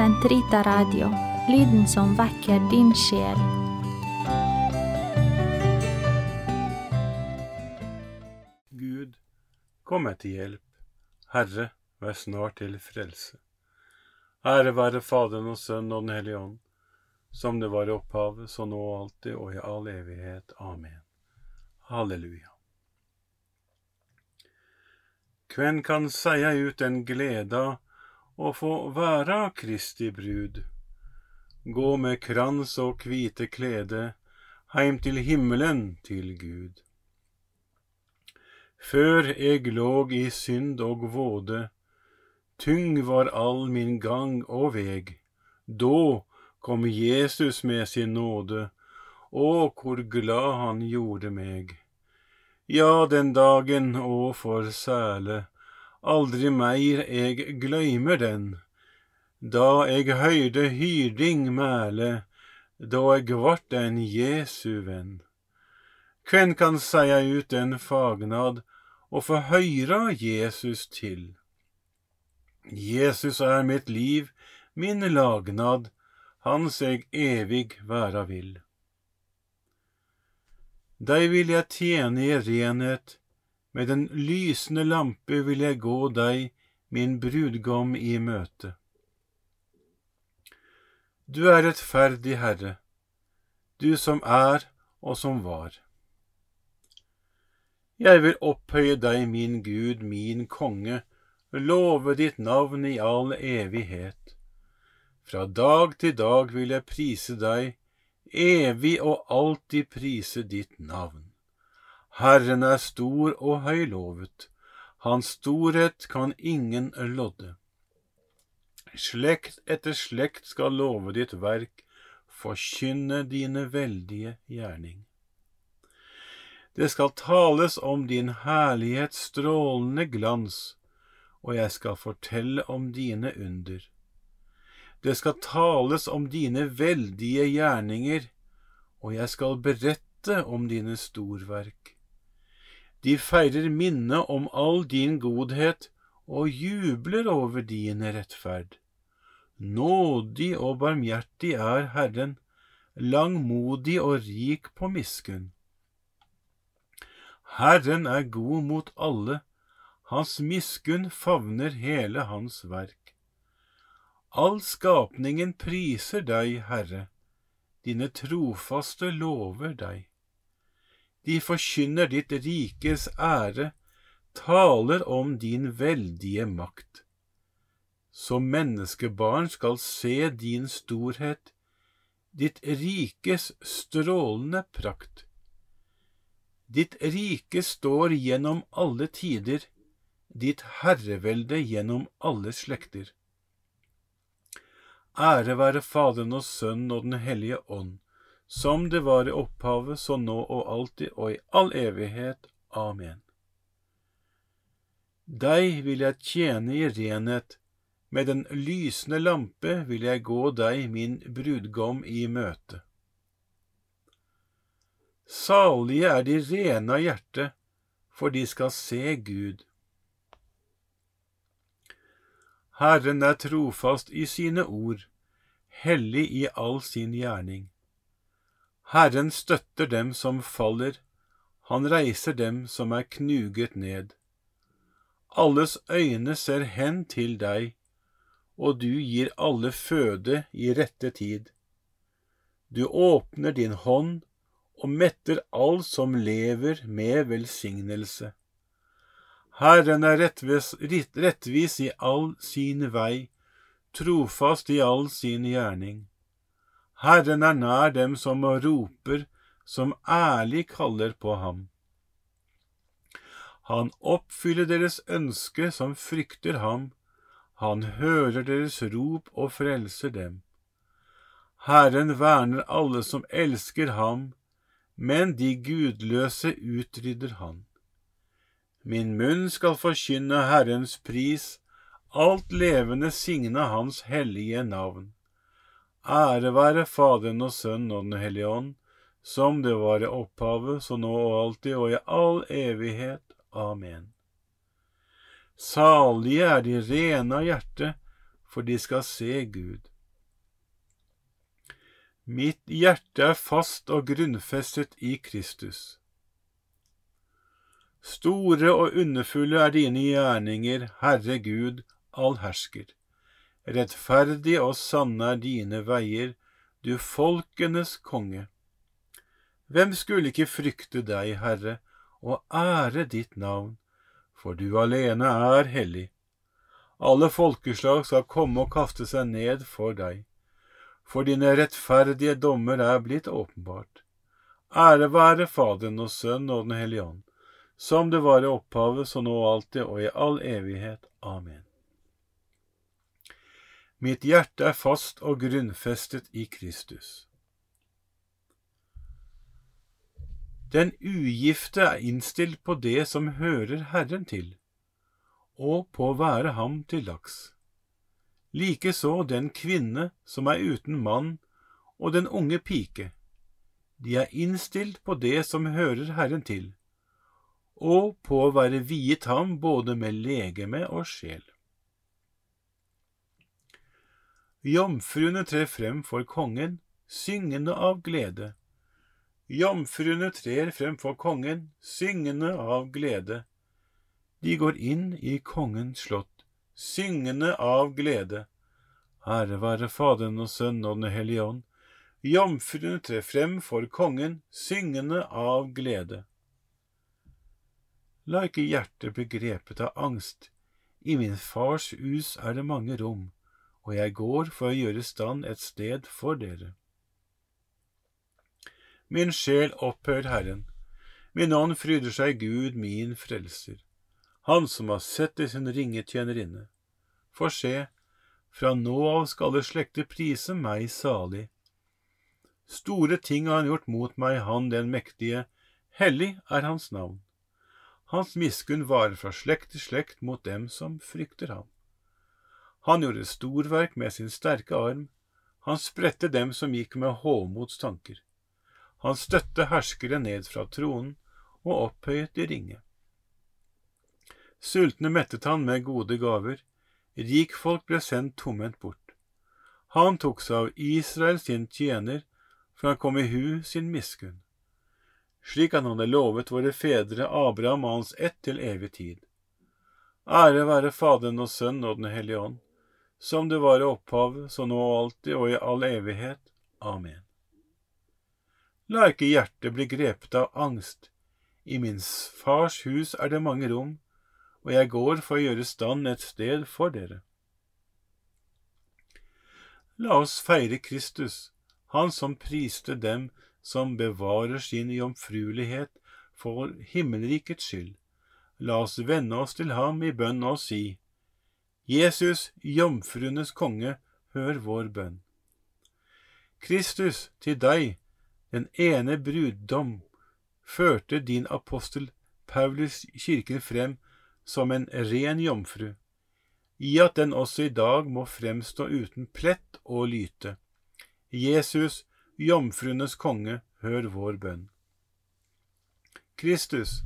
Sentrita Radio, lyden som vekker din sjel. Gud, kom meg til hjelp. Herre, vær snart til frelse. Ære være Faderen og Sønnen og Den hellige ånd, som det var i opphavet, så nå og alltid og i all evighet. Amen. Halleluja. Kven kan seia ut den gleda å få være Kristi brud, gå med krans og hvite klede heim til himmelen til Gud. Før eg låg i synd og våde, tyng var all min gang og veg. Da kom Jesus med sin nåde, å, hvor glad han gjorde meg. Ja, den dagen, å for sæle, aldri meir eg gløymer den, da eg høyrde hyrding mæle, da eg vart en Jesu venn. Kven kan seia ut en fagnad og få høyra Jesus til? Jesus er mitt liv, min lagnad, hans eg evig væra vil. Dei vil jeg tjene i renhet, med den lysende lampe vil jeg gå deg, min brudgom, i møte. Du er rettferdig, Herre, du som er og som var. Jeg vil opphøye deg, min Gud, min konge, love ditt navn i all evighet. Fra dag til dag vil jeg prise deg, evig og alltid prise ditt navn. Herren er stor og høylovet, hans storhet kan ingen lodde. Slekt etter slekt skal love ditt verk, forkynne dine veldige gjerning. Det skal tales om din herlighets strålende glans, og jeg skal fortelle om dine under. Det skal tales om dine veldige gjerninger, og jeg skal berette om dine storverk. De feirer minne om all din godhet og jubler over din rettferd. Nådig og barmhjertig er Herren, langmodig og rik på miskunn. Herren er god mot alle, hans miskunn favner hele hans verk. All skapningen priser deg, Herre, dine trofaste lover deg. De forkynner ditt rikes ære, taler om din veldige makt. Som menneskebarn skal se din storhet, ditt rikes strålende prakt. Ditt rike står gjennom alle tider, ditt herrevelde gjennom alle slekter. Ære være Faderen og Sønnen og Den hellige ånd, som det var i opphavet, så nå og alltid og i all evighet. Amen. Deg vil jeg tjene i renhet, med den lysende lampe vil jeg gå deg, min brudgom, i møte. Salige er de rene av hjerte, for de skal se Gud. Herren er trofast i sine ord, hellig i all sin gjerning. Herren støtter dem som faller, han reiser dem som er knuget ned. Alles øyne ser hen til deg, og du gir alle føde i rette tid. Du åpner din hånd og metter all som lever med velsignelse. Herren er rettvis, rettvis i all sin vei, trofast i all sin gjerning. Herren er nær dem som roper, som ærlig kaller på ham. Han oppfyller deres ønske som frykter ham, han hører deres rop og frelser dem. Herren verner alle som elsker ham, men de gudløse utrydder han. Min munn skal forkynne Herrens pris, alt levende signe Hans hellige navn. Ære være Faderen og Sønnen og Den hellige ånd, som det var i opphavet, så nå og alltid og i all evighet. Amen. Salige er de rene av hjerte, for de skal se Gud. Mitt hjerte er fast og grunnfestet i Kristus. Store og underfulle er dine gjerninger, Herre Gud, allhersker. Rettferdig og sanne er dine veier, du folkenes konge. Hvem skulle ikke frykte deg, Herre, og ære ditt navn, for du alene er hellig. Alle folkeslag skal komme og kaste seg ned for deg, for dine rettferdige dommer er blitt åpenbart. Ære være Faderen og Sønnen og Den hellige ånd, som det var i opphavet, så nå alltid og i all evighet. Amen. Mitt hjerte er fast og grunnfestet i Kristus. Den ugifte er innstilt på det som hører Herren til, og på å være ham til dags. Likeså den kvinne som er uten mann, og den unge pike. De er innstilt på det som hører Herren til, og på å være viet ham både med legeme og sjel. Jomfruene trer frem for kongen, syngende av glede. Jomfruene trer frem for kongen, syngende av glede. De går inn i kongens slott, syngende av glede. Ære være Faderen og Sønnen og Den hellige ånd. Jomfruene trer frem for kongen, syngende av glede. La ikke hjertet bli grepet av angst. I min fars hus er det mange rom, og jeg går for å gjøre stand et sted for dere. Min sjel opphører Herren. Min ånd fryder seg Gud, min frelser. Han som har sett i sin ringe tjenerinne. For se, fra nå av skal alle slekter prise meg salig. Store ting har han gjort mot meg, han den mektige, hellig er hans navn. Hans miskunn varer fra slekt til slekt mot dem som frykter ham. Han gjorde storverk med sin sterke arm, han spredte dem som gikk med hovmods tanker. Han støtte herskere ned fra tronen og opphøyet de ringe. Sultne mettet han med gode gaver, rikfolk ble sendt tomhendt bort. Han tok seg av Israel sin tjener, for han kom i hu sin miskunn, slik han hadde lovet våre fedre Abraham og hans ett til evig tid. Ære være Faderen og Sønnen og Den hellige ånd, som det var i opphavet, så nå og alltid og i all evighet. Amen. La ikke hjertet bli grepet av angst. I min fars hus er det mange rom, og jeg går for å gjøre stand et sted for dere. La oss feire Kristus, Han som priste dem som bevarer sin jomfruelighet for himmelrikets skyld. La oss vende oss til ham i bønn og si, Jesus, jomfruenes konge, hør vår bønn. Kristus, til deg den ene bruddom, førte din apostel Paulus kirken frem som en ren jomfru, i at den også i dag må fremstå uten plett og lyte. Jesus, jomfruenes konge, hør vår bønn. Kristus,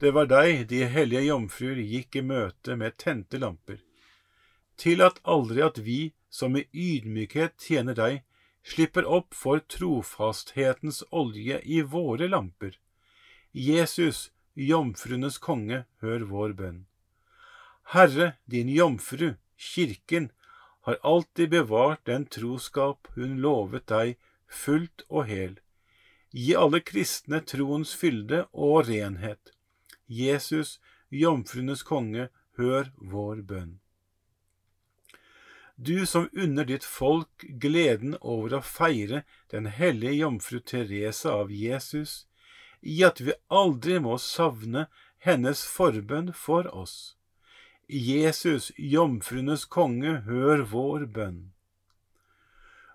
det var deg de hellige jomfruer gikk i møte med tente lamper. Tillat aldri at vi som i ydmykhet tjener deg, slipper opp for trofasthetens olje i våre lamper. Jesus, jomfruenes konge, hør vår bønn. Herre, din jomfru, kirken, har alltid bevart den troskap hun lovet deg fullt og hel. Gi alle kristne troens fylde og renhet. Jesus, jomfruenes konge, hør vår bønn du som unner ditt folk gleden over å feire den hellige jomfru Teresa av Jesus, i at vi aldri må savne hennes forbønn for oss. Jesus, jomfruenes konge, hør vår bønn.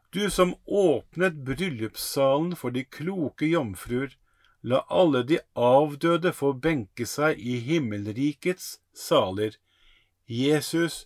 Du som åpnet bryllupssalen for de kloke jomfruer, la alle de avdøde få benke seg i himmelrikets saler. Jesus,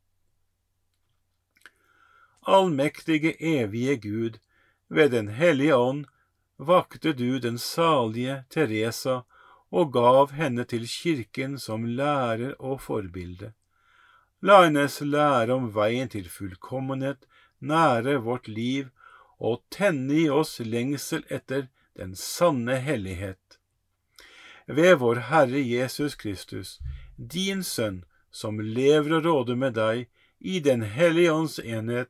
Allmektige, evige Gud, ved Den hellige ånd vakte du den salige Teresa og gav henne til kirken som lærer og forbilde. La hennes lære om veien til fullkommenhet nære vårt liv og tenne i oss lengsel etter den sanne hellighet. Ved vår Herre Jesus Kristus, din Sønn, som lever og råder med deg i Den hellige ånds enhet,